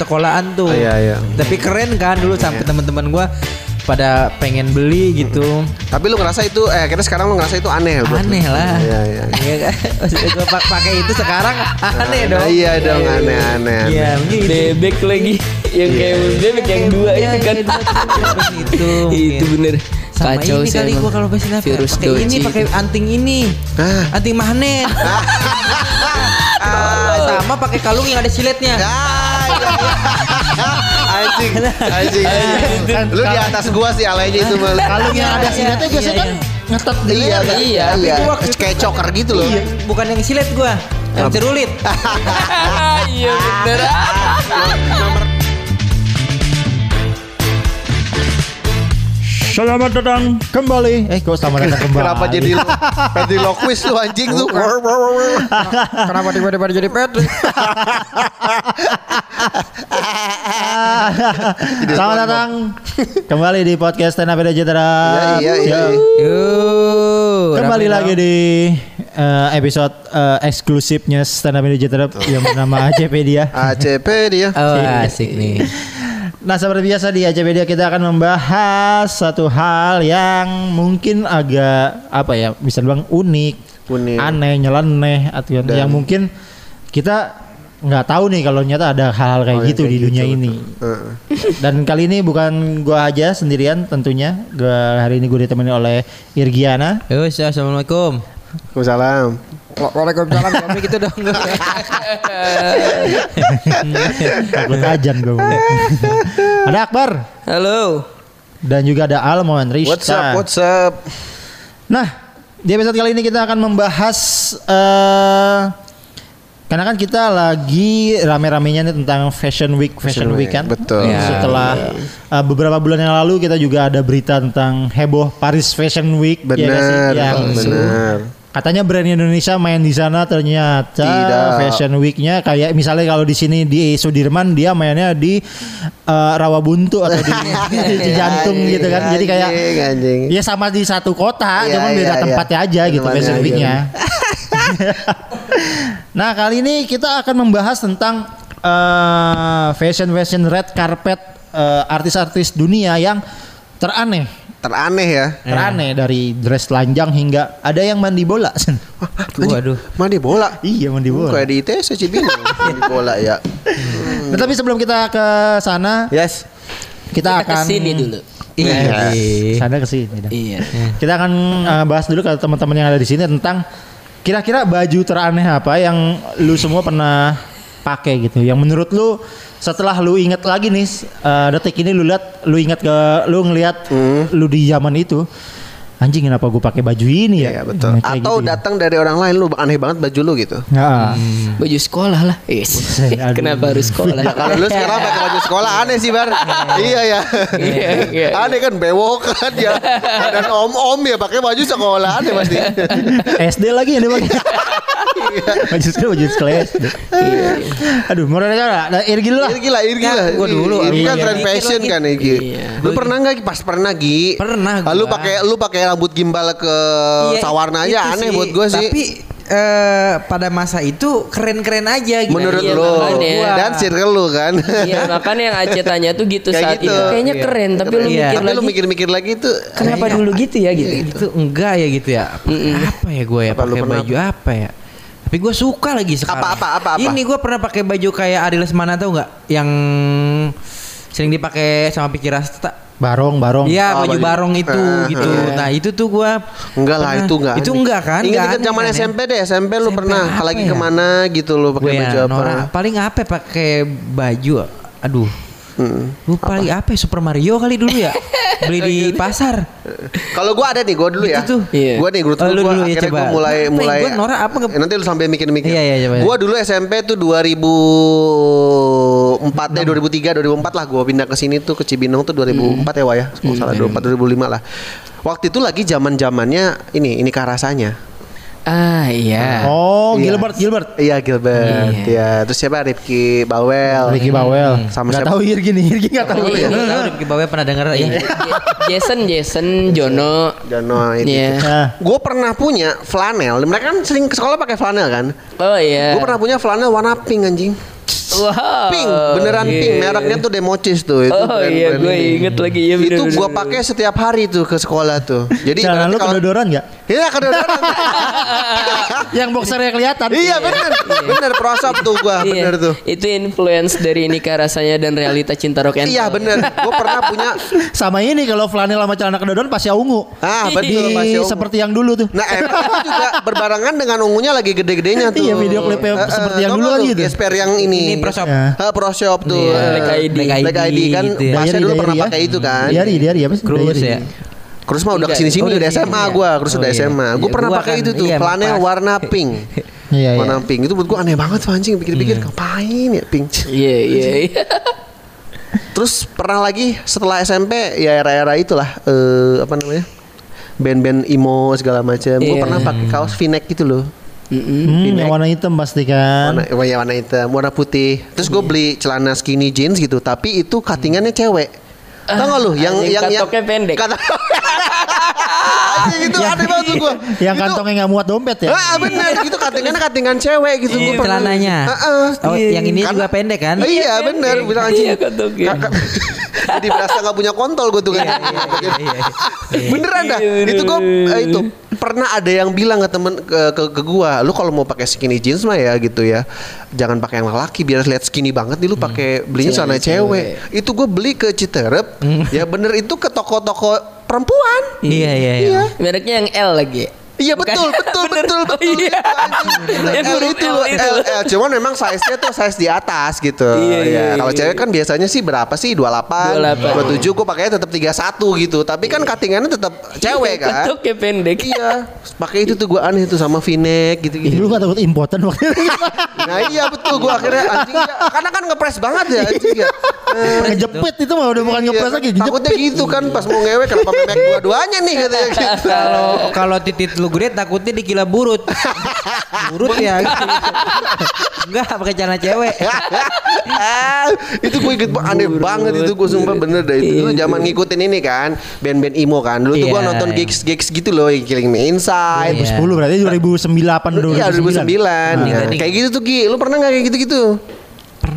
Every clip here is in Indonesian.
sekolahan tuh. Iya, iya. Tapi keren kan dulu sampai teman-teman gua pada pengen beli gitu. Tapi lu ngerasa itu eh kita sekarang lu ngerasa itu aneh buat lu? Aneh lah. Iya iya. Iya kan? Gua pak- pakai itu sekarang aneh dong. Iya dong aneh-aneh. Iya, mungkin itu. Bebek lagi yang kayak bebek yang dua Iya, itu kan. iya, itu. Itu bener. Sama Kacau ini sih kali gua kalau pesin apa? Virus pakai ini pakai anting ini. Ah. Anting magnet. Ah, sama pakai kalung yang ada siletnya. Ah, iya, iya. anjing, anjing. Lu di atas gua sih alainya itu malah. Kalau yang ada siletnya Iya, biasanya iya. kan ngetet di Iya, leher. iya, iya. Kayak choker gitu loh. Iya, bukan yang silet gua, yang cerulit. Iya bener. Selamat datang kembali. Eh, kok selamat datang kembali? Kenapa jadi lu ventriloquist lu anjing tuh? Kenapa tiba-tiba jadi pet? Selamat datang kembali di podcast Stand Up Ida Citra. Iya, iya, iya. Kembali lagi dong. di eh, episode eh, eksklusifnya Stand Up Ida Citra yang bernama ACpedia. ACP dia. Oh, asik nih. Nah seperti biasa di ACpedia kita akan membahas satu hal yang mungkin agak apa ya bisa bilang unik, Unik. aneh, nyeleneh atau yang, Dan- yang mungkin kita nggak tahu nih kalau ternyata ada hal-hal kayak Oh, yang gitu kayak di gitu, dunia betul. ini. Heeh. Dan kali ini bukan gua aja sendirian tentunya. Gua hari ini gue ditemani oleh Irgiana. Yuk, assalamualaikum. Waalaikumsalam. Waalaikumsalam. Kami gitu dong. Takut ajan gue. ada Akbar Halo. dan juga ada Almon Rista. What's up? What's up? Nah, di episode kali ini kita akan membahas eh karena kan kita lagi rame-ramenya nih tentang Fashion Week, Fashion, Fashion Week Week, kan. betul. Ya, Setelah eh, beberapa bulan yang lalu kita juga ada berita tentang heboh Paris Fashion Week ya sih? Benar, yang benar. Katanya brand Indonesia main di sana ternyata Tidak. Fashion Week-nya kayak misalnya kalau di sini di Sudirman dia mainnya di eh, Rawabuntu atau di, di jantung gitu kan. Jadi kayak Anjing, anjing. Ya sama di satu kota, Iya, cuman beda iya, tempatnya iya. aja gitu Tempatnya Fashion. Week-nya. nah kali ini kita akan membahas tentang eh, fashion fashion red carpet eh, artis-artis dunia yang teraneh, Teraneh ya. teraneh dari dress telanjang hingga ada yang mandi bola. Waduh. Mandi bola. iya mandi bola. Kayak di ITS Cibinong mandi bola ya. Nah, tapi sebelum kita ke sana, Yes. kita, Kita akan ke sini dulu. Iya. Sana ke sini. dah. Iya. Kita akan uh, bahas dulu ke teman-teman yang ada di sini tentang kira-kira baju teraneh apa yang lu semua pernah pakai gitu. Yang menurut lu setelah lu inget lagi nih uh, detik ini lu lihat lu ingat ke lu ngelihat lu di zaman itu anjing kenapa gue pakai baju ini ya? Iya betul. Nah, Atau gitu. datang dari orang lain lu aneh banget baju lu gitu. Nah, Baju sekolah lah. Yes. Kenapa harus sekolah? Nah, kalau lu sekarang pakai baju sekolah aneh sih bar. iya ya. Iya, iya. Aneh kan bewok kan ya. Dan om-om ya pakai baju sekolah aneh pasti. SD lagi yang dia pakai. baju sekolah baju sekolah SD. Aduh, mau nanya? Nah, Irgi dulu lah. Irgi lah, Irgi Ya, lah. gua dulu. Ini kan Iya. tren fashion Lagi. kan Irgi. Iya. Lu pernah nggak pas pernah Gi? Pernah Ah, Lu pakai lu pakai rambut gimbal ke Iya, sawarna aja aneh sih. buat gue sih. Tapi eh, pada masa itu keren-keren aja gitu. Menurut Iya, lu makanya. dan circle lu kan. Iya, makanya yang Aceh tanya tuh gitu Kayak saat gitu. itu. Kayaknya Iya. keren, tapi lu Iya. mikir Tapi lagi. lu mikir-mikir lagi tuh Kenapa Kayaknya- dulu gitu ya gitu? Itu enggak ya gitu ya. Apa ya gue ya Apa lu pakai pernah baju apa ya? Tapi gue suka lagi sekarang. Apa, apa, apa, apa? Ini gue pernah pakai baju kayak Adil Lesmana tau nggak? Yang sering dipakai sama Pikir Rasta. Barong, barong. Iya Oh, baju baju- barong itu Ah, gitu. iya. Nah itu tuh gue Enggak lah itu enggak. Itu enggak kan? Ingat Nggak ingat aneh zaman kan ya? SMP deh, SMP lu SMP pernah apa lagi ya? ke mana gitu lu pakai Gue baju ya, apa? Paling apa ya pakai baju? Aduh. Hmm. Lupa lagi apa ya Super Mario kali dulu ya Beli di pasar Kalau gua ada nih, gua dulu ya. Itu tuh. Iya. Gua nih, gua, Oh, lu gua dulu ya, akhirnya coba. gua mulai Apa mulai. gua Nora apa Eh, Nanti lu sambil mikir-mikir. Iya, iya, coba. Gua dulu SMP tuh 2004 deh, 2003, 2004 lah gua pindah ke sini tuh ke Cibinong tuh 2004 ya, Wah ya. Kalau salah 2004 2005 lah. Waktu itu lagi zaman-zamannya ini, ini rasanya. Ah iya. Oh, Iya. Gilbert, Gilbert. Iya Gilbert, Iya. ya. Terus siapa? Rifki Bawel. Ricky Bawel. Sama Nggak siapa? tahu Irgi nih, Irgi nggak tahu. Iya. Lu tahu Rifki Bawel pernah denger ya Je- Jason, Jason, Jono. Jono itu. Iya. Nah, Gue pernah punya flanel. Mereka kan sering ke sekolah pakai flanel kan. Oh iya. Gue pernah punya flanel warna pink anjing. Wow. Pink, beneran Iya. pink. Mereknya tuh Democis tuh. Itu Oh brand- iya, brand gue ini. inget lagi ya. bener, Itu bener. pakai setiap hari tuh ke sekolah tuh. Jadi Jangan nanti lu kalau kedodoran nggak? Iya kedodoran. Yang boxernya kelihatan. iya bener, bener prosop tuh gua, Iya, bener tuh. Itu influence dari nikah rasanya dan realita cinta rock and Iya bener, gua pernah punya. Sama ini kalau flanel sama celana kedodoran pasti ungu. Ah betul Yogo. seperti yang dulu tuh. Nah emang itu juga berbarengan dengan ungunya lagi gede-gedenya tuh. Iya, video klipnya Eh, eh, seperti yang dulu kan gitu. Gesper yang ini. Ini Pro Shop. Ya. Ah, Pro Shop tuh. Iya, Black ID. Black ID kan gitu ya. Masnya Diary, dulu pernah ya. pakai itu kan. Diary, diary apa sih? Cruise Diary. ya. Terus mah udah ke sini sini oh, udah SMA ya? terus Oh, udah iya. SMA. Gua Ya, pernah pakai kan, itu tuh, iya, pas. warna pink. Iya, iya. Warna pink itu buat gua aneh banget tuh anjing pikir-pikir ngapain ya pink. Iya, iya, iya. Terus pernah lagi setelah SMP ya era-era itulah eh apa namanya? Band-band emo segala macam. Gua Iya. pernah pakai kaos V-neck gitu loh. Mm-mm. Hmm, yang warna hitam pasti kan. Warna, warna, warna hitam, warna putih. Terus gue beli celana skinny jeans gitu, tapi itu cuttingannya cewek. Tahu gak lu yang yang yang katoknya pendek. Katok- Anjing itu aneh banget gua. Yang Itu- kantongnya nggak muat dompet ya. Ah bener gitu cuttingannya cuttingan cewek gitu Iya, Gua pernah- celananya. Heeh. Oh, yang ini Kan- juga pendek kan? Iya bener pendek. bilang anjing. Iya, Jadi berasa gak punya kontol gue tuh kan. Iya, iya. Beneran dah. Iya. Itu gue itu pernah ada yang bilang ke temen ke ke, ke gua, lu kalau mau pakai skinny jeans mah ya gitu ya. Jangan pakai yang laki biar lihat skinny banget nih lu pakai belinya celana Celana cewek. Itu gue beli ke Citerep. Ya bener itu ke toko-toko perempuan. Iya, iya, iya. Iya. Mereknya yang L lagi. Iya betul betul betul Oh, betul iya. Yang L huruf itu L. L, L. Cuman memang size-nya tuh size di atas gitu. Iya, iya, Ya, Kalau iya. cewek kan biasanya sih berapa sih 28, 28. 27 gue pakainya tetap 31 gitu. Tapi kan cuttingannya tetap cewek kan. Katoknya pendek. Iya, pakai itu tuh gue aneh tuh sama V-neck gitu-gitu. lu gak takut impoten waktu itu? Nah iya betul gue akhirnya anjing ya. Karena kan ngepres banget ya anjing ya. Eh, ngejepit itu mah udah bukan iya, ngepres lagi, Takutnya gitu kan pas mau ngewe kenapa memek dua-duanya nih katanya gitu. Kalau kalau titit lu gede takutnya dikira burut. burut ya. gitu. Enggak pakai celana cewek. itu gue inget banget, aneh banget itu gue sumpah bener dah itu Dulu zaman ngikutin ini kan band-band emo kan dulu tuh gue Iya, nonton iya. gigs gigs gitu loh yang Killing Me Inside 2010 berarti 2009 Iya 2009 Ding, Ya, ding. Kayak gitu tuh Gi Lu pernah gak kayak gitu-gitu?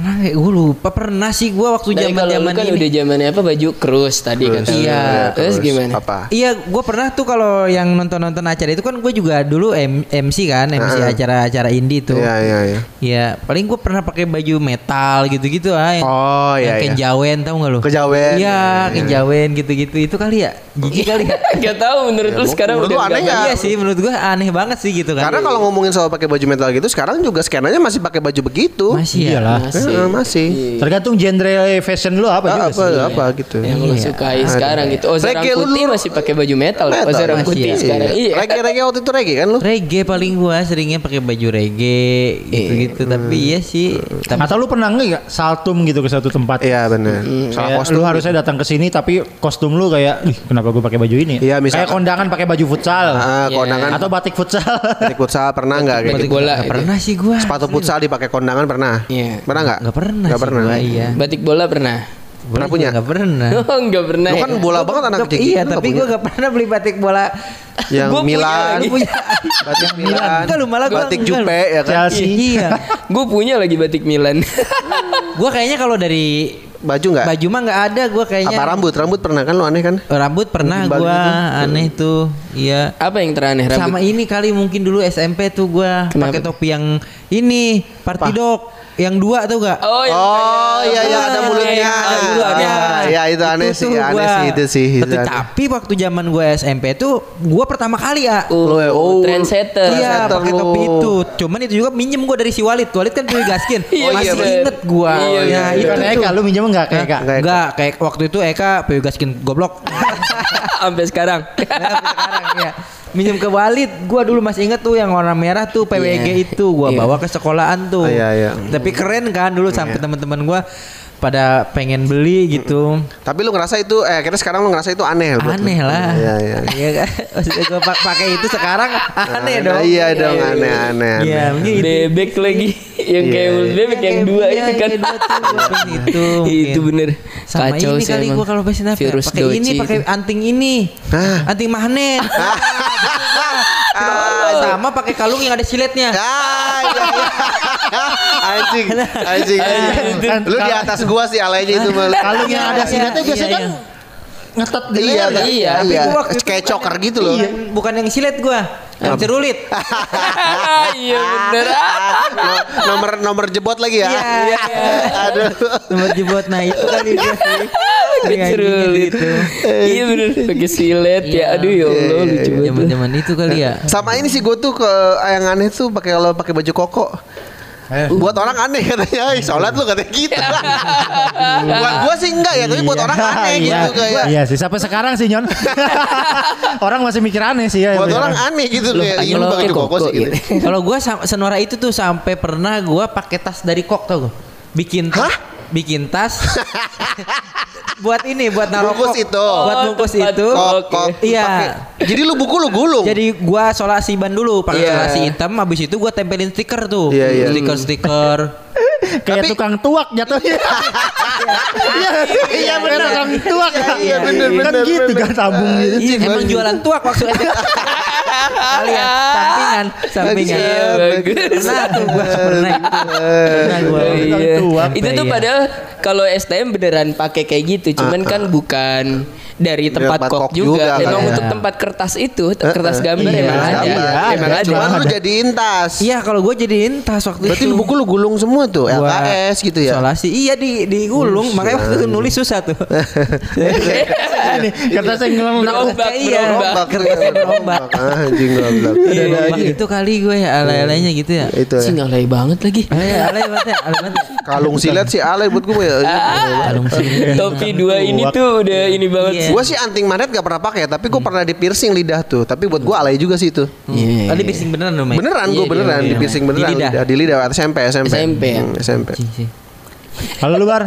Pernah kayak gue lupa pernah sih gue waktu lu zaman-zaman kan ini. udah zamannya apa baju cruise tadi kan. Iya. Terus gimana? Apa? Iya, gue pernah tuh kalau yang nonton-nonton acara itu kan gue juga dulu M- MC kan, MC Heeh. acara-acara indie tuh. Iya iya iya Iya, paling gue pernah pakai baju metal gitu-gitu ah. Yang, Oh yang iya iya kenjawen tau gak lu? Kejawen. Iya, Iya, iya. kenjawen gitu-gitu. Itu kali ya? Jijik kali ya? Gak tahu menurut lu sekarang menurut udah aneh nggak? Iya sih, menurut gue aneh banget sih gitu kan. Karena kalau ngomongin soal pakai baju metal gitu Sekarang juga skenanya masih pakai baju begitu masih ya. Iyalah. Masih. Eh, Masih Tergantung genre fashion lu apa juga Ah, Apa sih. apa gitu Yang lu sukai sekarang gitu. Oh, Reggae lu Putih masih pakai baju metal. Metal, Ozarang masih Putih ya. sekarang. Iya. Reggae-reggae waktu itu reggae kan lu? Reggae paling gua seringnya pakai baju reggae gitu-gitu. Tapi iya sih. Tapi Atau lu pernah nggak saltum gitu ke satu tempat? Iya bener Salah Kayak kostum lu harusnya datang ke sini tapi kostum lu kayak, ih kenapa gue pakai baju ini? Iya, misalkan- Kayak kondangan pakai baju futsal Ah, Iya. kondangan atau batik futsal. Batik futsal pernah nggak kayak Batik gitu? bola. Nggak itu. pernah sih gua. Sepatu futsal dipakai kondangan pernah? Iya. Pernah nggak? Nggak pernah Nggak sih pernah. gua, iya. Batik bola pernah. Pernah punya? Nggak pernah. Oh, enggak pernah. Lu ya? kan bola banget anak kecil. Iya, nggak tapi gua gak pernah beli batik bola. yang Gua punya Milan, lagi. punya. batik Milan, Enggak lu malah batik. Jupe ya kan? Chelsea. Iya. Gue punya lagi batik Milan. Gua kayaknya kalau dari Baju nggak? baju mah nggak ada gua kayaknya. Apa rambut? Rambut pernah kan lu aneh kan? Rambut pernah gua gitu. aneh tuh. Iya. Apa yang teraneh rambut? Sama ini kali mungkin dulu SMP tuh gua Kenapa? pakai topi yang ini party dog yang dua tuh gak? Oh, yang Oh iya iya ada mulutnya. Iya, Iya itu aneh sih, tuh aneh gua. sih itu sih. itu Tapi, aneh. waktu zaman gua SMP tuh gua pertama kali ya. Oh, ya, oh, trendsetter. Iya pakai topi itu. Cuman itu juga minjem gua dari si Walid. Walid kan pilih gaskin. Iya, Masih iya, inget gua. Iya, ya iya, itu Bukan tuh. Eka, lu minjem enggak kayak Eka? Enggak, kayak waktu itu Eka PW Gaskin goblok. Sampai sekarang. Nah, sampai sekarang ya. Minjem ke Walid, gua dulu masih inget tuh yang warna merah tuh PWG Iya. itu gua Iya. bawa ke sekolahan tuh. Oh, iya, iya. Tapi keren kan dulu sampai teman-teman gua pada pengen beli gitu. Tapi lu ngerasa itu eh akhirnya sekarang lu ngerasa itu aneh buat lu. Aneh lah. Iya iya. Iya kan? Maksudnya gua pa- pakai itu sekarang aneh dong. Iya dong aneh aneh. Iya, aneh. mungkin. Bebek lagi. yang kayak Iya, bebek yang kayak- dua iya, itu kan. yang itu, Itu bener. Sama Kacau ini sih kali emang. gua kalau pesin apa? ya? Virus Pakai ini, pakai itu. anting ini. Hah? Anting magnet. Ah, Sama pakai kalung yang ada siletnya. Ah, iya, iya. Anjing, anjing, anjing. Kan Lu di atas gua sih alainya itu malah. Kalau yang ada sinetnya Iya, biasanya iya, kan ngetet di Iya, leher. iya. iya, Tapi iya. gua waktu itu Kayak coker gitu loh. Bukan, bukan yang silet gua, yang cerulit. Iya bener. No- nomor nomor jebot lagi ya. Iya. Aduh. Nomor jebot nah itu kali dia sih. Cerulit. gitu. Iya bener. Pakai silet ya. Aduh ya Allah lucu banget. Zaman-zaman itu kali ya. Sama ini sih gue tuh ke yang aneh tuh pakai kalau pakai baju koko. Eh. Buat orang aneh katanya, "Ih, sholat lu katanya gitu. buat gua sih enggak ya, tapi buat orang aneh iya. gitu kayak. Iya sih sampai sekarang sih Nyon. orang masih mikir aneh sih ya. Buat beneran. orang aneh gitu Loh, kayak, "Ih, lu kalau pakai baju koko sih gitu. Kalau gua senora itu tuh sampai pernah gua pakai tas dari kok tau gua. Bikin tas, Hah? Bikin tas. buat ini, buat naruh Bungkus itu. Buat bungkus itu. Kok, Oke. kok. Iya. Jadi lu buku lu gulung. Jadi gua solasi ban dulu, pakai Iya. solasi hitam, habis itu gua tempelin stiker tuh. Iya, iya. Stiker-stiker. kayak Tapi- tukang tuak jatuhnya. Iya, iya benar tukang tuak. Iya, bener, Kan bener, gitu bener. kan tabung gitu. Iya, emang jualan tuak maksudnya. Kalian sampingan, sampingan. Iya. Pernah tuh gua pernah itu. Pernah gua. Iya. tuak. Itu tuh Iya. padahal kalau STM beneran pakai kayak gitu, cuman kan bukan dari tempat tempat kok kok juga, juga. Emang kan. untuk tempat kertas itu, kertas gambar Iya, emang ada. iya, Emang ada. ada. Cuman lu jadiin tas. Iya, kalau gua jadiin tas waktu Berarti itu. lu buku lu gulung semua tuh, LKS gitu ya. Solasi. Iya di digulung, makanya waktu itu nulis susah tuh. Ini kertasnya ngeleng Berombak, Iya. berombak. Berombak. Anjing goblok. Iya, itu kali gue ya alay-alaynya gitu ya. Itu. Sih alay banget lagi. Alay, alay banget ya, alay banget. ya. Kalung silet sih alay buat gue ya. Kalung sini. Topi dua ini tuh udah ini banget Iya. sih. Gue sih anting magnet gak pernah pakai, tapi gue pernah di piercing lidah tuh. Tapi buat gue alay juga sih itu. Iya. Tadi piercing beneran dong? Beneran Iya, gue beneran iya, di iya. piercing Di beneran lidah? di lidah SMP SMP SMP ya? Hmm, SMP. Iya, Kalau lu bar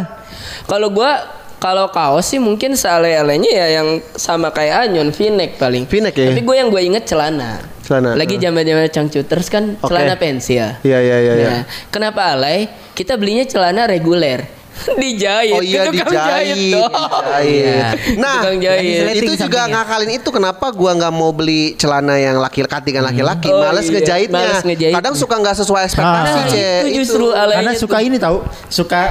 Kalau gua kalau kaos sih mungkin sealay-alaynya ya yang sama kayak Anyon V-neck paling. V-neck ya? Tapi gue yang gue inget celana. Celana, Lagi uh. zaman-zaman cangcuters kan Oke. celana pensil. Iya iya iya. iya. Nah, kenapa alay? Kita belinya celana reguler. dijahit. Oh iya dijahit, jahit dong. dijahit. Nah, Tukang jahit. Itu juga sampingnya. ngakalin itu kenapa gua nggak mau beli celana yang laki-laki katingan laki-laki, Oh, males iya, ngejahitnya. males ngejahitnya. Kadang suka nggak sesuai ekspektasi, Ah. Cek. itu justru alaynya karena suka tuh. ini tahu suka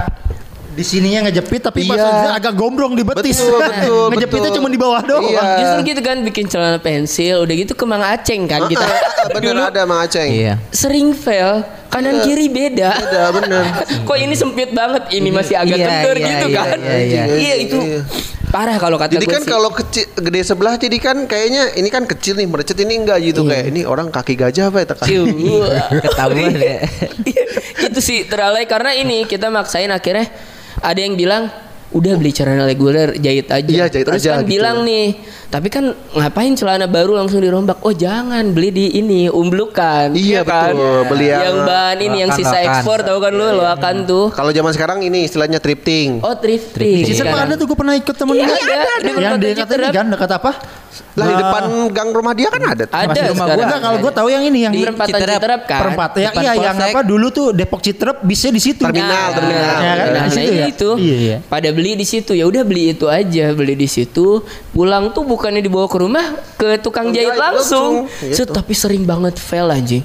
di sininya ngejepit tapi pas Iya. ujungnya agak gombrong di betis. Betul, betul, Ngejepitnya cuma di bawah doang. Iya. Justru gitu kan bikin celana pensil, udah gitu ke Mang Aceng kan kita. Ah, bener Dulu ada Mang Aceng. Iya. sering fail, kanan kiri beda. Beda, bener. Kok ini sempit banget, ini masih agak Iya, iya, gitu iya, kan. iya, iya. Iya itu Iya. parah kalau kata Jadi kan sih. kalau kecil gede sebelah jadi kan kayaknya ini kan kecil nih merecet ini enggak gitu kayak ini orang kaki gajah apa ya. Ketahuan ya. Iya, itu sih teralai karena ini kita maksain akhirnya ada yang bilang udah beli celana reguler jahit aja. Iya, jahit Terus aja kan gitu. bilang nih, tapi kan ngapain celana baru langsung dirombak? Oh jangan beli di ini umblukan. Iya, kan? betul. Beli yang- yang bahan ini yang Loakan, sisa loakan. ekspor tahu kan lu loakan tuh. Kalau zaman sekarang ini istilahnya thrifting. Oh thrifting. Thrifting. Season sekarang. ada tuh gue pernah ikut temen Iya, gue. ada. Di Yang dia kata ini kan dekat apa? Lah di depan gang rumah dia kan ada. Ada Masih rumah sekarang. Enggak kalau gue tahu yang ini yang di di perempatan Citerap. Citerap kan. perempat ya Depan iya yang apa dulu tuh Depok Citerep bisa di situ. Terminal, Nah, terminal. Ya kan, nah, di situ nah, ya? itu. Iya, iya. Pada beli di situ. Ya udah beli itu aja, beli di situ. Pulang tuh bukannya dibawa ke rumah ke tukang jahit langsung. langsung. Set, tapi sering banget fail anjing.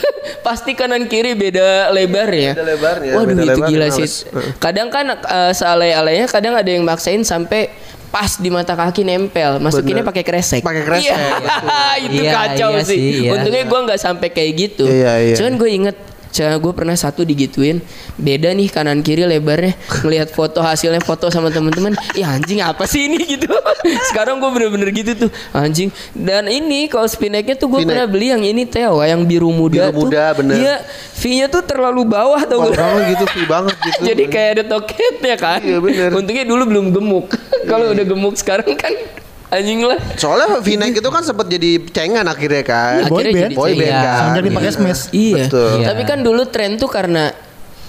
Pasti kanan kiri beda lebar ya. Beda lebarnya, Waduh beda itu lebar, gila males. sih. Kadang kan uh, sealay-alaynya kadang ada yang maksain sampai pas di mata kaki nempel. Masukinnya pakai kresek. Pakai kresek, Iya, itu Iya, kacau iya sih. sih, iya. Untungnya gue nggak sampai kayak gitu. Iya, iya. Cuman gue inget gue pernah satu digituin. Beda nih kanan kiri lebarnya. Ngelihat foto hasilnya foto sama temen-temen. Ya anjing apa sih ini gitu. Sekarang gue bener-bener gitu tuh. Anjing. Dan ini kalau spineknya tuh gue pernah beli yang ini Teo yang biru muda Biru tuh. muda, bener. iya V-nya tuh terlalu bawah tau gak banget gitu, free banget gitu. jadi kayak ada toketnya kan. Iya, bener. untungnya dulu belum gemuk. Kalau udah gemuk sekarang kan anjing lah Soalnya V-neck itu kan sempat jadi cengan akhirnya kan. Boy Akhirnya band. jadi Boy band kan. Semenjak dipakai smash. Iya. Betul. Iya. Tapi kan dulu tren tuh karena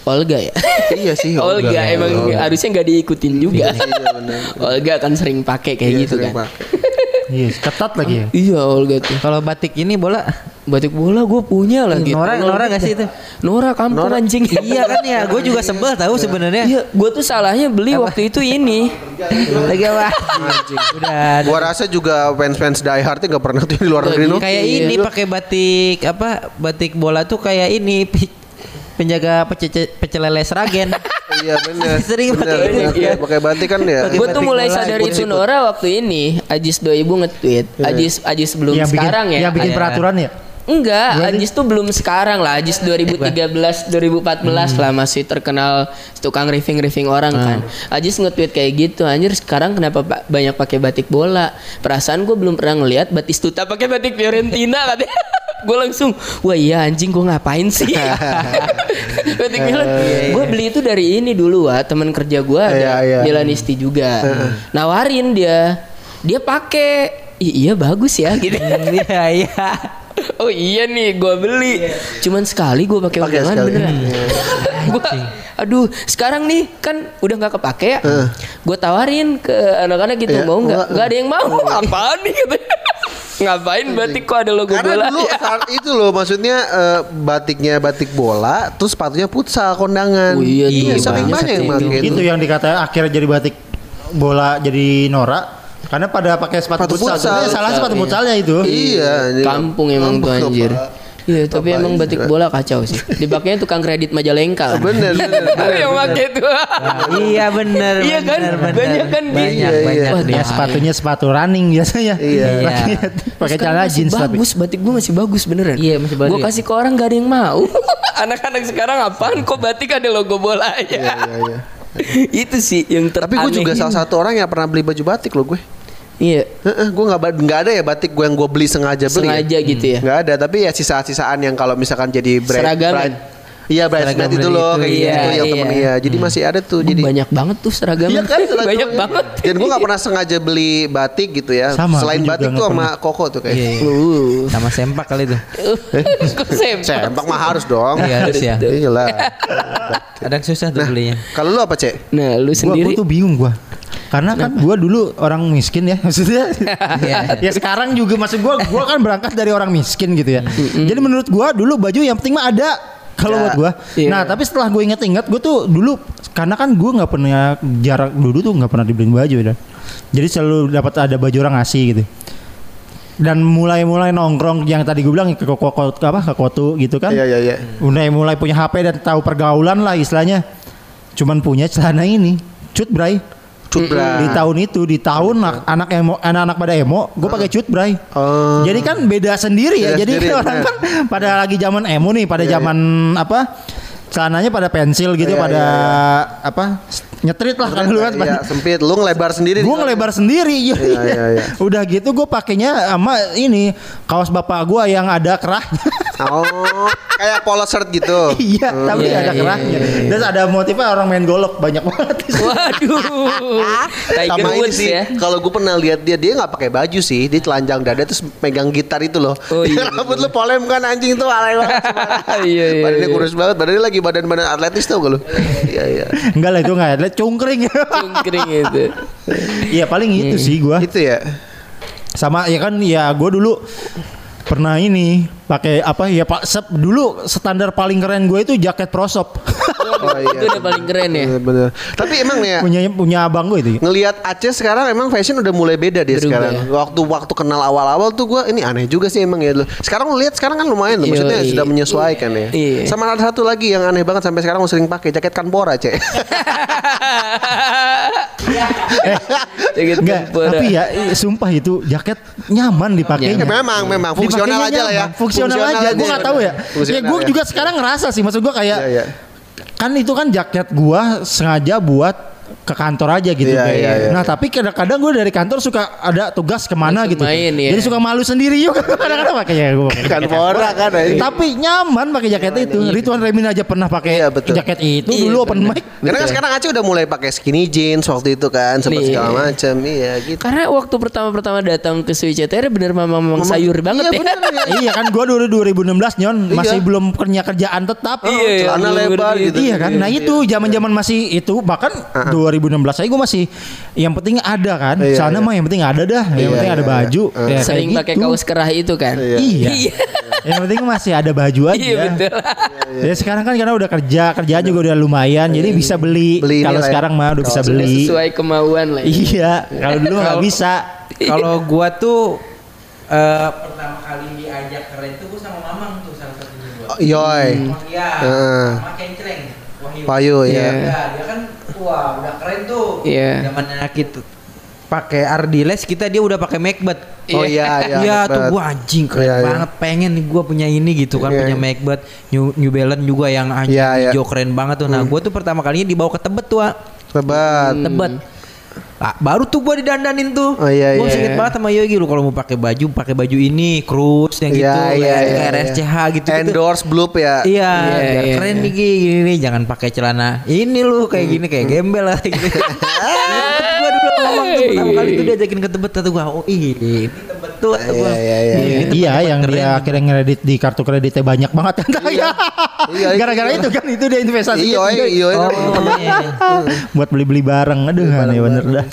Olga ya. Iya sih, Olga, Olga. emang Olga. harusnya nggak diikutin juga. Olga kan sering pakai kayak Iya, gitu sering kan. pakai. Iya, ketat lagi ya. Iya Olga tuh. Kalau batik ini bola Batik bola gue punya lagi. Nora Nora gak sih itu? Nora kampung anjing. iya kan ya, gue juga sebel tahu sebenarnya. Iya, gue tuh salahnya beli waktu itu ini. Lagi apa? Udah. Gua rasa juga fans-fans Die Hard nggak pernah tuh di luar negeri. Kayak Iya. ini pakai batik apa? Batik bola tuh kayak ini penjaga pece pecel lele Sragen. Iya benar. Sering pakai benar. Iya. Pakai batik kan ya. Gue tuh mulai sadar itu Nora waktu ini Ajis 2000 nge-tweet Ajis Ajis sebelum yang bikin, sekarang ya yang bikin Iya. peraturan ya. Enggak, Berarti- Ajis tuh belum sekarang lah. Ajis 2013, 2014 lah masih terkenal tukang riffing-riffing orang kan. Ajis nge-tweet kayak gitu. Anjir, sekarang kenapa pa- banyak pakai batik bola? Perasaan gue belum pernah ngeliat Batistuta pakai batik Fiorentina katanya. gue langsung, wah iya anjing gue ngapain sih? batik bola. Gue beli itu dari ini dulu wah, teman kerja gue ada Iya, iya. Milanisti juga. Nawarin dia. Dia pakai "Ih, iya bagus ya gitu. Iya iya. Oh iya nih, gua beli. Cuman sekali gua pakai sekali. beneran. gua, aduh, sekarang nih kan udah nggak kepake ya. Gua tawarin ke anak-anak gitu Iya, mau nggak? enggak. Nggak ada yang mau. Apaan nih katanya? Ngapain batik kok ada logo Karena bola? dulu ya? saat itu loh maksudnya eh, batiknya batik bola, terus sepatunya futsal kondangan. Oh iya, tuh, saking banyak banyak yang pakai Itu yang dikata akhirnya jadi batik bola jadi norak karena pada pakai sepatu, Sepatu futsal. salah Futsal, sepatu iya. futsalnya itu. Iya. Kampung emang tuh Kampung, anjir. Pak. Iya, tapi Ngapain emang batik bola kacau sih. Dipakainya tukang kredit Majalengka. Bener, bener, bener, yang pakai tuh. iya bener. Iya kan? bener, bener. Banyak kan di- banyak Iya, banyak. iya. Wah, Ya sepatunya sepatu running biasanya. Iya. Pakai- celana jeans tapi. bagus, batik gue masih bagus beneran. Iya, masih bagus. Gue kasih ke orang gak ada yang mau. Anak-anak sekarang apaan kok batik ada logo bola aja. Iya, iya, iya. Itu sih yang Tapi gue juga salah satu orang yang pernah beli baju batik loh gue. Iya, gue nggak nggak ada ya batik gue yang gue beli sengaja beli. sengaja gitu ya. Nggak ada, tapi ya sisa-sisaan yang kalau misalkan jadi brand, Seragam brand Iya bridesmaid Seragam itu brand loh itu, kayak iya, gitu yang iya. temen iya. Jadi masih ada tuh jadi. banyak banget tuh seragam. Iya kan seragam. banyak banget. Dan gue gak pernah sengaja beli batik gitu ya. Sama, Selain gue batik nggak tuh sama koko tuh kayak. Iya, iya. Uh. Sama sempak kali itu. Kok sempak? Sempak mah harus dong. Iya harus ya. Iya lah. Kadang susah tuh belinya. Kalau lu apa cek? Nah, lu sendiri gua tuh bingung gua. Karena kan gua dulu orang miskin ya maksudnya. Iya. ya sekarang juga maksud gua gua kan berangkat dari orang miskin gitu ya. Jadi menurut gua dulu baju yang penting mah ada kalau Ya. buat gua. Iya. Nah, tapi setelah gue inget-inget gua tuh dulu karena kan gua nggak pernah jarak dulu tuh nggak pernah dibeliin baju dan. Jadi selalu dapat ada baju orang ngasih gitu. Dan mulai-mulai nongkrong yang tadi gue bilang ke koko apa ke kotu gitu kan. Iya iya iya. Udah mulai punya HP dan tahu pergaulan lah istilahnya. Cuman punya celana ini, cut bray. Cut bray. Di tahun itu, di tahun anak anak emo, anak-anak pada emo, gue pakai cut bray. Oh. Jadi kan beda sendiri ya. Beda Jadi sendiri, orang bener. kan pada lagi zaman emo nih, pada Iya, zaman apa? Celananya pada pensil gitu, Iya, pada iya, apa? Nyetrit lah kan dulu kan. Iya, sempit. Lu ngelebar sendiri. Gue ngelebar sendiri, iya, Iya, iya, iya. Udah gitu gue pakainya sama ini kaos bapak gue yang ada kerahnya. Oh, kayak polo shirt gitu. iya, tapi Iya, ada iya, kerahnya. iya, Dan ada motifnya orang main golok banyak banget. Waduh. Sama ini Woods sih, ya. kalau gue pernah lihat dia, dia nggak pakai baju sih, dia telanjang dada terus megang gitar itu loh. Oh, iya, Rambut lu polem kan anjing tuh alay banget. Iya, iya, Badannya iya. kurus banget, badannya lagi badan-badan atletis tau gak lu? Iya iya. Enggak lah itu enggak ada cungkring. Cungkring itu. Iya paling itu sih gua. Itu ya. Sama ya kan ya gua dulu pernah ini pakai apa ya Pak sep, dulu standar paling keren gue itu jaket prosop. Oh Itu udah paling keren ya. Bener, bener. Tapi emang nih ya, punya punya abang gue itu. ngelihat Aceh sekarang emang fashion udah mulai beda dia Berubah sekarang. ya. Waktu waktu kenal awal-awal tuh gua ini aneh juga sih emang ya lu. Sekarang lu lihat sekarang kan lumayan loh, maksudnya Iya, sudah iya. menyesuaikan ya. Iya. Sama ada satu lagi yang aneh banget sampai sekarang gue sering pakai jaket kanbora, Cek. Jaket Enggak, tapi ya eh, sumpah itu jaket nyaman dipakainya. Ya, memang memang fungsional aja lah ya. nyaman, Fungsional, aja. Gue nggak tahu ya. Fungsional ya gue ya. juga sekarang ngerasa sih. Maksud gue kayak Iya, iya. Kan itu kan jaket gua sengaja buat ke kantor aja gitu Iya, kayak. iya, iya. Nah tapi kadang-kadang gue dari kantor suka ada tugas ke mana Langsung gitu. main, ya. Jadi suka malu sendiri juga kadang-kadang pakainya gue. Kanbora kan. ya. Tapi nyaman pakai jaket itu. Ridwan Remin aja pernah pakai Iya, betul. jaket itu dulu open bener. mic. Karena kan sekarang Aceh udah mulai pakai skinny jeans waktu itu kan, sempat segala macam. Iya gitu. Karena waktu pertama-pertama datang ke Sui CTR bener memang, memang sayur banget iya, ya. bener, iya. iya kan gua dulu 2016 nyon masih Iya. belum kerja kerjaan tetap. Iya, iya, celana lebar gitu. Iya kan, nah itu zaman-zaman masih itu bahkan 2016 saya gue masih yang penting ada kan, Iya, sana iya. mah yang penting ada dah, yang Iya, penting ada iya, baju, iya. Ya, Sering pakai gitu. kaos kerah itu kan. Iya. Iya, yang penting masih ada baju aja. Iya betul. Ya sekarang kan karena udah kerja, kerjaan juga udah lumayan, jadi bisa beli. Beli Kalau ya. sekarang mah udah bisa beli. sesuai kemauan lah. ya. Iya, kalau dulu nggak bisa. Kalau gua tuh eh, pertama kali diajak keren tuh gua sama Mamang tuh salah satunya gua. Oh, Yoi. Iya. Heeh. Sama Kencreng. Wahyu. Wahyu ya. Iya. Ya, dia kan wah udah keren tuh. Iya. Zamannya kita pakai Ardiles kita dia udah pakai Macbeth. Oh iya iya. Iya tuh Macbeth. gua anjing keren Iya, iya. banget pengen nih gua punya ini gitu kan Iya, punya iya. Macbeth New, New Balance juga yang anjing Iya, iya. hijau keren banget tuh. Nah, gua tuh pertama kalinya dibawa ke Tebet tuh, Wak. Hebat. Tebet. Ah, baru tuh gua didandanin tuh. Oh, iya, Gua iya. inget banget sama Yogi lu kalau mau pakai baju pakai baju ini cruise yang gitu Iya, iya, kayak iya, RSCH gitu. Endorse Bloop ya. Iya, Iya, iya, keren iya. nih Gi, gini nih, jangan pakai celana ini lu kayak gini kayak gembel lah gitu. gua dulu ngomong tuh pertama kali itu diajakin ke Tebet kata gua, oh ini tuh kata gua. Iya, iya, iya. Ini Tebet Iya, tempat yang keren. dia akhirnya ngedit di kartu kreditnya banyak banget kan. Iya, Gara-gara itu kan itu dia investasi. Iya, iya, iya. Oh, iya. buat beli-beli barang. Aduh, aneh bener dah.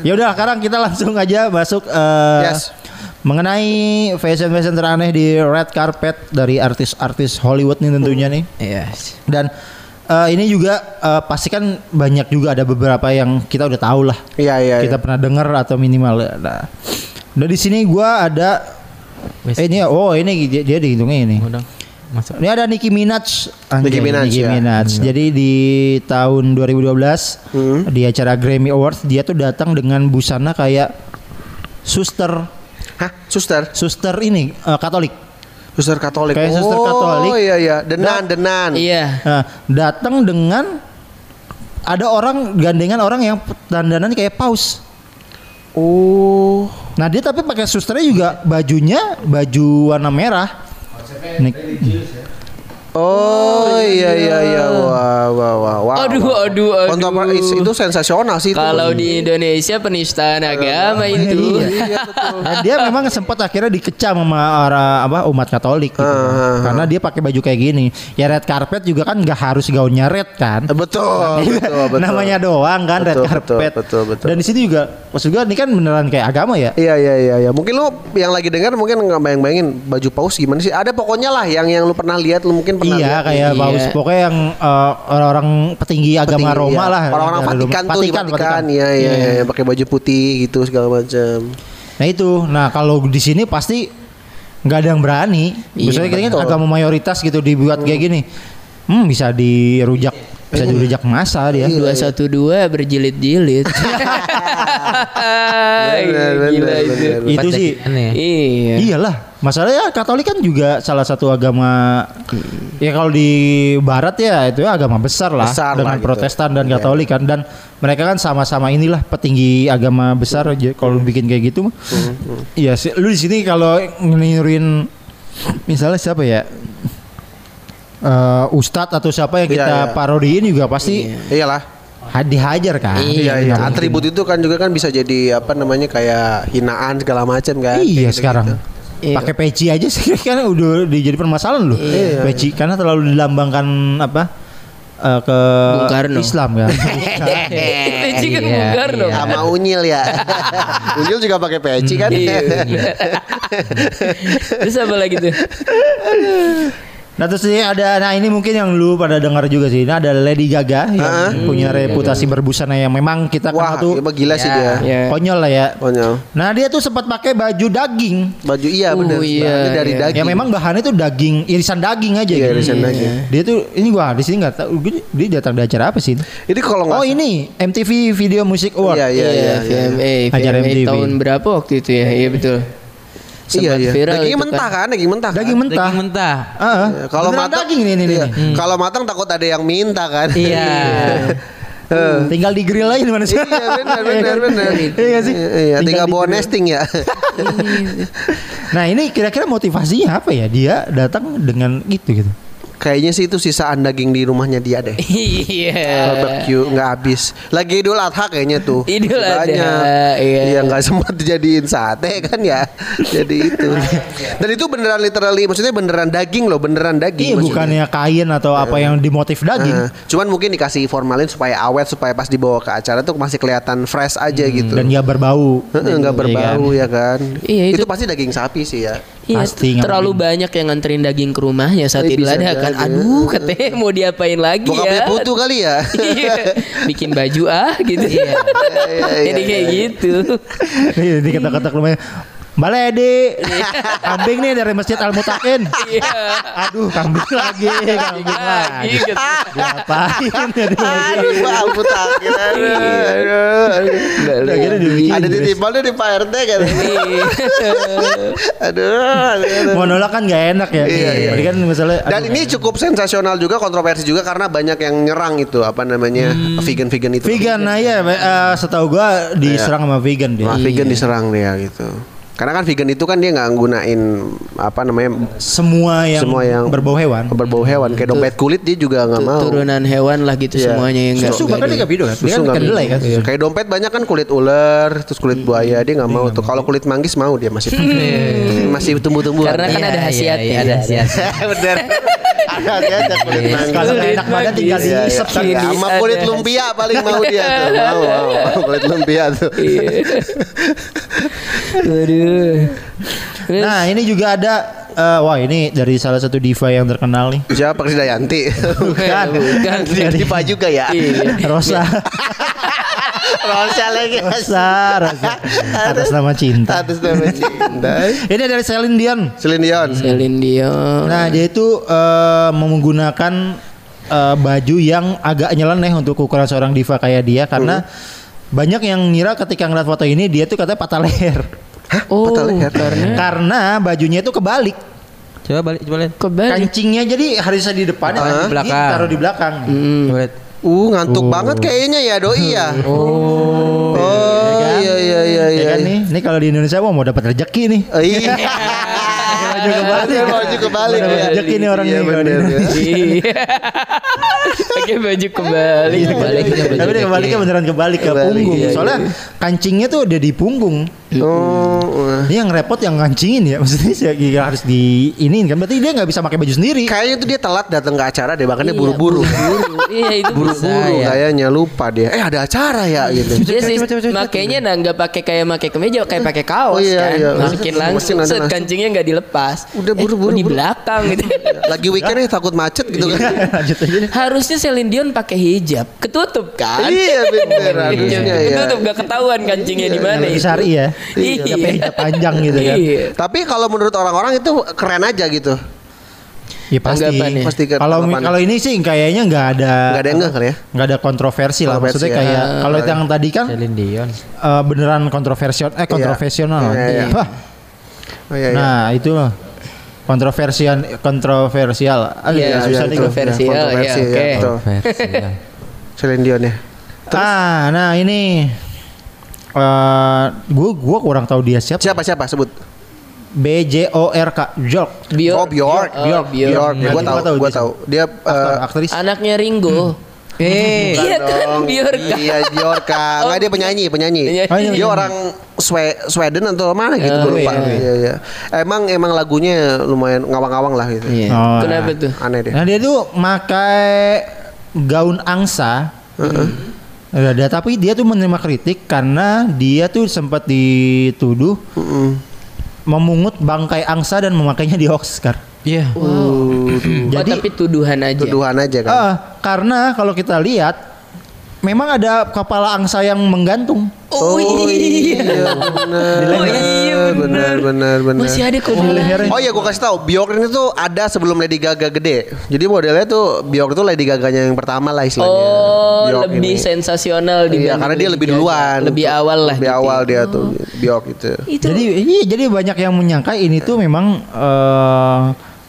Ya udah, sekarang kita langsung aja masuk eh, Yes. mengenai fashion-fashion teraneh di red carpet dari artis-artis Hollywood nih tentunya nih. Yes. Dan eh, ini juga eh, pasti kan banyak juga ada beberapa yang kita udah tahu lah. Iya, iya. kita pernah dengar atau minimal. Nah, nah di sini gua ada eh, ini oh ini dia, dia dihitungnya ini. Udah masuk. Ini ada Nicki Minaj. Anjay, Nicki Minaj, ya. Minaj. Jadi di tahun 2012 Hmm. di acara Grammy Awards dia tuh datang dengan busana kayak suster Hah, suster? suster ini eh, Katolik. Suster Katolik. Kayak oh, suster Katolik. iya iya, denan denan. Iya. Nah, datang dengan ada orang gandengan orang yang dandanan kayak paus. Oh. Nah dia tapi pakai susternya juga bajunya baju warna merah. Nik- Oh iya iya iya wah wah wah wah. Aduh, aduh, aduh. Kontrover- itu, itu sensasional sih itu. Kalau di Indonesia penistaan agama itu. Iya. Dan dia memang sempat akhirnya dikecam sama orang apa umat Katolik gitu. Ah, Karena dia pakai baju kayak gini. Ya red carpet juga kan nggak harus gaunnya red kan. Betul, betul, betul. Namanya doang kan red Betul, carpet. betul, betul, betul. Dan di sini juga maksud gua ini kan beneran kayak agama ya. Iya iya iya iya. Mungkin lu yang lagi dengar mungkin nggak bayang-bayangin baju paus gimana sih? Ada pokoknya lah yang yang lu pernah lihat lu mungkin pernah Iya lihat. kayak Iya. paus pokoknya yang eh, orang-orang petinggi agama Petinggi, Roma iya. lah. Orang-orang Roma. Vatikan tuh di Vatikan, iya iya iya, yang pakai baju putih gitu segala macam. Nah itu, nah kalau di sini pasti nggak ada yang berani. Iya, Misalnya kita kan agama mayoritas gitu dibuat kayak gini, hmm bisa dirujak, bisa dirujak masa dia. Dua satu dua berjilid-jilid. Benar, Gila itu. sih, Aneh. Iya. iyalah. Masalahnya Katolik kan juga salah satu agama, ya kalau di Barat ya itu ya agama besar lah Besar dengan lah gitu. Protestan dan Iya. Katolik kan, dan mereka kan sama-sama inilah petinggi agama besar. aja. Kalau bikin kayak gitu, mah, iya sih. Lu di sini kalau niruin misalnya siapa ya? Eh Ustadz atau siapa yang Iya, kita iya. parodiin juga pasti Iyalah. ha- dihajar kan. Iya iya. Mungkin. Atribut itu kan juga kan bisa jadi apa namanya kayak hinaan segala macam kan. Iya Kayak sekarang. gitu-gitu. Iya. Pakai peci aja sih kan udah dijadi permasalahan loh. Iya. Peci karena terlalu dilambangkan apa? eh, ke Bung Karno. Islam kan. Peci kan Iya, Bung Karno. iya. Sama unyil ya. unyil juga pakai peci kan. Iya. Terus apa lagi tuh? Nah terus ini ada, nah ini mungkin yang lu pada dengar juga sih. Ini ada Lady Gaga yang punya reputasi berbusana yang memang kita Wah, kenal tuh emang gila sih dia. Ya. konyol lah ya. Konyol. Nah dia tuh sempat pakai baju daging. Baju iya Uh, benar. iya, Bahannya dari iya. daging. Ya memang bahannya tuh daging, irisan daging aja Iya, gitu. irisan daging. Dia tuh ini gua di sini nggak tahu dia datang di acara apa sih? Ini kalau Oh ini MTV Video Music Award. Iya, iya, Iya, iya, VMA, Acara VMA MTV. tahun berapa waktu itu ya? Iya betul. Iya Sempat iya. viral Dagingnya itu mentah kan, daging mentah. kan? Daging mentah. Daging mentah. Ah, Iya, Kalau matang daging ini nih, nih, iya. nih. Kalau matang takut ada yang minta kan. Iya. Tinggal di grill aja di mana sih? Iya benar benar benar. Iya nggak sih? Iya, tinggal Tinggal bawa nesting ya. Nah ini kira-kira motivasinya apa ya? Dia datang dengan gitu gitu. Kayaknya sih itu sisaan daging di rumahnya dia deh. Iya. Barbecue nggak habis. Lagi Idul Adha kayaknya tuh. Idul Adha, Banyak. iya. Iya nggak sempat dijadiin sate kan ya. Jadi itu. Dan itu beneran literally maksudnya beneran daging loh, beneran daging. Iya maksudnya. bukannya kain atau apa yang dimotif daging. Nah, cuman mungkin dikasih formalin supaya awet supaya pas dibawa ke acara tuh masih kelihatan fresh aja gitu. Dan nggak berbau. Heeh, nggak Iya berbau ya kan. Iya, itu, itu- pasti daging sapi sih ya. Iya, Pasti terlalu mungkin. banyak yang nganterin daging ke rumahnya saat Eh, Idul Adha kan. jadi. Aduh, katanya mau diapain lagi Bokapnya ya? putu kali ya. Iya. Bikin baju ah gitu. iya, Jadi iya, kayak iya. gitu. Iya, di kata-kata rumahnya. Mbak Ledi, kambing nih dari Masjid Al Mutakin. Iya. Aduh, kambing lagi, kambing lagi. Lagi gitu. Diapain ya di masjid? Aduh, Pak mutakin. Aduh, aduh, dibikin Ada Inggris. titipannya di Pak RT kan. Aduh, aduh. Mau nolak kan gak enak ya. Iya, iya. Jadi kan misalnya Dan ini cukup sensasional juga kontroversi juga karena banyak yang nyerang itu apa namanya vegan-vegan itu. vegan nah ya eh, setahu gua diserang sama vegan dia. Vegan diserang dia gitu. Karena kan vegan itu kan dia nggak nggunain apa namanya Semua yang, Semua yang- berbau hewan. berbau hewan kayak dompet kulit dia juga nggak mau. Turunan hewan lah gitu Iya. semuanya yang enggak. Susu bahkan dia gak video kan. Dia Susu kan nggak kedelai kan. bisa. Kayak dompet banyak kan kulit ular, terus kulit buaya dia nggak mau tuh. Kalau kulit manggis mau dia masih masih tumbuh-tumbuh. Karena kan Iya, ada iya, khasiatnya. iya, ada khasiat. Bener. Ada kulit manggis. Kalau nggak Kulit enak badan tinggal manggis. Iya, kan. iya. Sama kulit lumpia paling mau dia tuh. Mau, mau, mau. kulit lumpia tuh. Aduh. Terus, Nah ini juga ada eh, wah ini dari salah satu diva yang terkenal nih. Siapa Krisdayanti? Bukan. bukan. Diva juga ya. Iya. Rosa. Rosa lagi. Rosa, Rosa. Atas nama cinta. Atas nama cinta. Ini dari Celine Dion. Celine Dion. Celine Dion. Nah dia itu eh, menggunakan eh, baju yang agak nyeleneh untuk ukuran seorang diva kayak dia karena banyak yang ngira ketika ngeliat foto ini dia tuh katanya patah leher oh, patah leher. karena karena bajunya itu kebalik Coba balik, coba lihat. kebalik. kancingnya jadi harusnya di depan Ah, di belakang. taruh di belakang Hmm. Coba lihat. Uh ngantuk banget kayaknya ya doi ya. Oh. Oh kan? iya iya iya ya iya. kan nih ini kalau di Indonesia wah mau dapat rezeki nih Oh, iya. baju kebalik Baju kebalik Mau dapat ya. rezeki nih orang Iya, nih bener, ya. Iya. Pakai baju kebalik. Iya, kebalik. tapi dia kebaliknya beneran kebalik ke Kebalik, punggung iya, soalnya kancingnya tuh udah di punggung Oh. Ini yang repot yang ngancingin ya Maksudnya sih ya harus di iniin kan Berarti dia nggak bisa pakai baju sendiri Kayaknya tuh dia telat datang ke acara deh, makanya Iya, buru-buru. buru-buru. Iya itu. Buru-buru ya. kayaknya lupa dia. Eh ada acara ya gitu. Dia sih makainya nah nggak pakai kayak pakai kemeja kayak pakai kaos Oh, iya, kan. iya. Masukin langsung set langsung. kancingnya nggak dilepas. Udah Eh, buru-buru, oh, di belakang gitu. Lagi weekend ya takut macet gitu kan. Deh Harusnya Celine Dion pakai hijab, ketutup kan? Iya bener harusnya ya. Ketutup gak ketahuan kancingnya di mana. Syari ya Iya. Hijab panjang gitu kan Iya. Tapi kalau menurut orang-orang itu keren aja gitu. Ya pasti Tanggapannya. Pasti Kalau kalau ini sih kayaknya nggak ada Nggak ada yang nggak kali ya? nggak ada kontroversi lah Kontroversi maksudnya ya. kayak kalau yang tadi kan Celine Dion. eh, beneran kontroversial eh kontroversional Iya, iya. Wah, Oh iya iya. nah itu loh kontroversial kontroversial ah, Iya, ya, susah nih gua. kontroversi. Kontroversial, kontroversi ya, oke. ya. Celine Dion ya. ah nah ini eh gue gua kurang tahu dia siapa Siapa siapa sebut? B J O R K Bjork Bjork. Oh Bjork. Oh, Bjork. Bjork. Hmm. Gua Gua tahu, tahu gua dia tahu. Dia aktor, eh, aktris Anaknya Ringo. Eh, Iya kan dong. Bjorka. Iya Bjorka. Enggak dia penyanyi, penyanyi. Penyanyi. Oh, iya, Dia iya. orang Swe- Sweden atau mana gitu Oh, gua lupa. iya. Iya iya. Emang emang lagunya lumayan ngawang-ngawang lah gitu. Iya. Oh, Kenapa nah. tuh? Aneh deh. Nah dia tuh makai gaun angsa. Ada tapi dia tuh menerima kritik karena dia tuh sempat dituduh memungut bangkai angsa dan memakainya di Oscar. Iya. Oh, Jadi tapi tuduhan aja. Tuduhan aja kan. ah, karena kalau kita lihat memang ada kepala angsa yang menggantung. Oh, iya. benar. Oh iya benar benar benar. Masih ada kok Di lehernya. Oh iya gue kasih tahu Bjork ini tuh ada sebelum Lady Gaga gede. Jadi modelnya tuh Bjork tuh Lady Gaganya yang pertama lah istilahnya. Oh, Bjork lebih ini. sensasional Iya, dibanding karena dia lebih duluan. Lebih awal lah. Lebih gitu. awal dia tuh Bjork itu. Itu Jadi iya, jadi banyak yang menyangka ini tuh memang eh,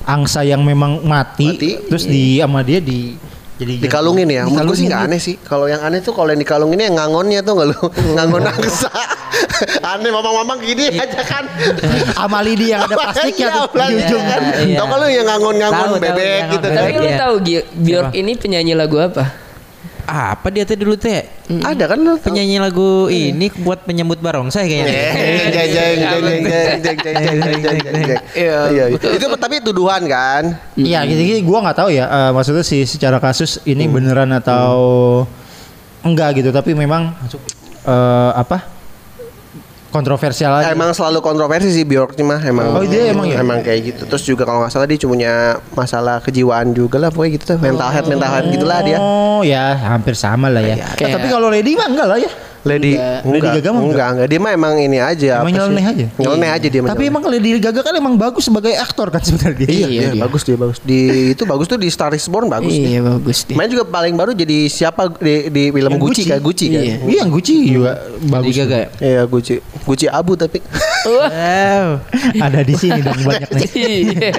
angsa yang memang mati, Mati, terus di sama dia di jadi Dikalungin ya. Menurut gue sih nggak dia. aneh sih. Kalau yang aneh tuh kalau yang dikalungin yang ngangonnya tuh nggak lu ngangon angsa. aneh mamang-mamang gini aja kan. sama lidi yang ada plastiknya Iya, tuh di ujung kan. Iya. Tau kan lu yang ngangon-ngangon bebek gitu kan. Tapi lu Iya. tahu Bjork ini penyanyi lagu apa? apa dia teh dulu teh? Mm. Ada kan penyanyi lagu ini buat menyambut barongsai kayaknya. Iya. Itu tapi tuduhan kan? Iya, gitu-gitu gua nggak tahu ya. Uh, maksudnya sih secara kasus ini beneran atau enggak gitu, tapi memang uh, apa? Kontroversial aja. Emang selalu kontroversi sih Bjork mah emang. Oh, dia emang ya? Emang kayak gitu. Terus juga kalau nggak salah dia cuma punya masalah kejiwaan juga lah pokoknya gitu tuh. Mental health, mental health gitulah dia. Oh, ya hampir sama lah ya. Kayak- tapi kalau Lady mah enggak lah ya. Lady Enggak. enggak, Lady Gaga mah enggak, enggak, Dia mah emang ini aja. Emang apa sih? nyeleneh aja? Nyeleneh aja dia. mah Tapi emang Lady Gaga kan emang bagus sebagai aktor kan sebenarnya. Iya, Iya, iya, dia. bagus dia bagus. Di itu bagus tuh di Star is Born bagus. dia. Iya bagus deh. Main juga paling baru jadi siapa di, di film Yang Gucci, Gucci. kan? Gucci kan? Iya. Iya, yang Gucci juga bagus. Lady Gaga ya? Iya Gucci. Gucci abu tapi. Wah. Wow. Ada di sini dong banyak nih. Iya.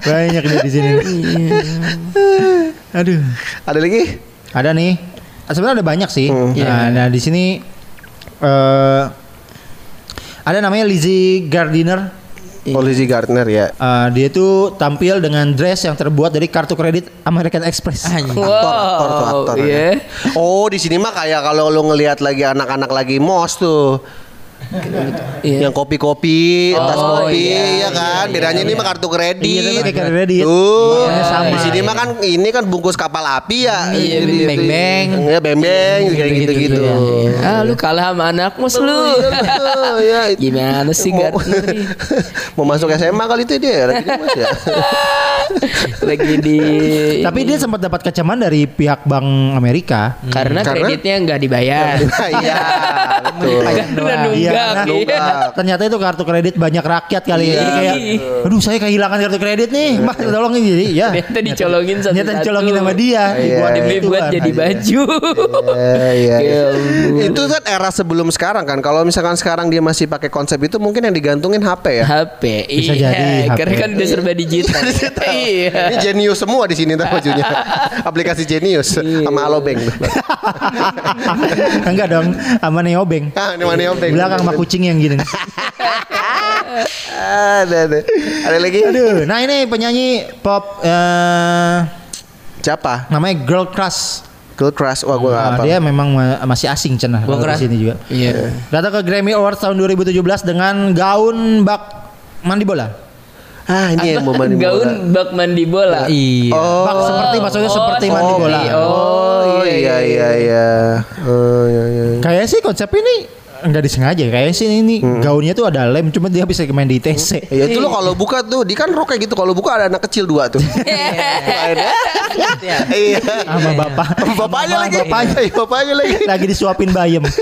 Banyak nih di sini. Aduh. Ada lagi? Ada nih. Sebenarnya ada banyak sih. Hmm. Nah, nah, di sini eh ada namanya Lizzie Gardiner. Oh Lizzie Gardner ya. Eh, dia itu tampil dengan dress yang terbuat dari kartu kredit American Express. Anjing. Aktor, aktor aktor. Iya. Oh, di sini mah kayak kalau lu ngelihat lagi anak-anak lagi mos tuh. Iya. Yang kopi-kopi, tas Oh, kopi iya, ya kan. Bedanya ini mah kartu kredit. Iya, itu pakai kartu kredit. Tuh, Iya, sama. di sini mah kan ini kan bungkus kapal api ya. Iya, Jadi beng itu- beng. Iya, beng-beng kayak gitu-gitu. Ah lu kalah sama anakmu lu. Ya. Gimana sih nih? Mau masuk SMA kali itu dia lagi di Mas ya. Lagi di Tapi dia sempat dapat kecaman dari pihak Bank Amerika. karena, Karena- kreditnya nggak dibayar. Iya, betul. Karena nunggak. Iya, karena iya. Ternyata itu kartu kredit banyak rakyat kali ya. Iya. Jadi kayak, aduh saya kehilangan kartu kredit nih, mbak tolongin jadi ya. Ternyata dicolongin satu-satu. Ternyata dicolongin sama dia. Iya, Dibuat Demi itu buat kan. jadi baju. Iya, iya. Ya. Itu kan era sebelum sekarang kan. Kalau misalkan sekarang dia masih pakai konsep itu mungkin yang digantungin HP ya. HP. Bisa iya. jadi HP. Karena kan udah serba digital. iya. Ini Genius semua di sini tuh bajunya. Aplikasi Genius sama Alobank. Enggak dong, sama Neobeng. Ah, Alobank? Belakang sama kucing yang gini. Ada, ada. Ada lagi? Aduh, nah ini penyanyi pop eh Siapa? namanya Girl Crush. Girl Crush. Wah, gue Nah, apa. dia memang ma- masih asing cenah Girl Crush. sini juga. Iya. Datang ke Grammy Awards tahun 2017 dengan gaun bak mandi bola. Ah, ini yang mau mandi bola. Gaun bak mandi bola. Iya. Oh. Bak seperti maksudnya Oh, seperti oh, mandi bola. iya. Oh, Oh, iya, iya, iya. Oh, iya, iya. Kayak sih konsep ini enggak disengaja. Kayak sih ini gaunnya tuh ada lem, cuma dia bisa main di ITC. Ya itu lo kalau buka tuh, di kan rok kayak gitu. Kalau buka ada anak kecil dua tuh. Iya. Sama bapak. Bapaknya lagi. Bapaknya Iya, Bapaknya lagi. lagi disuapin bayem.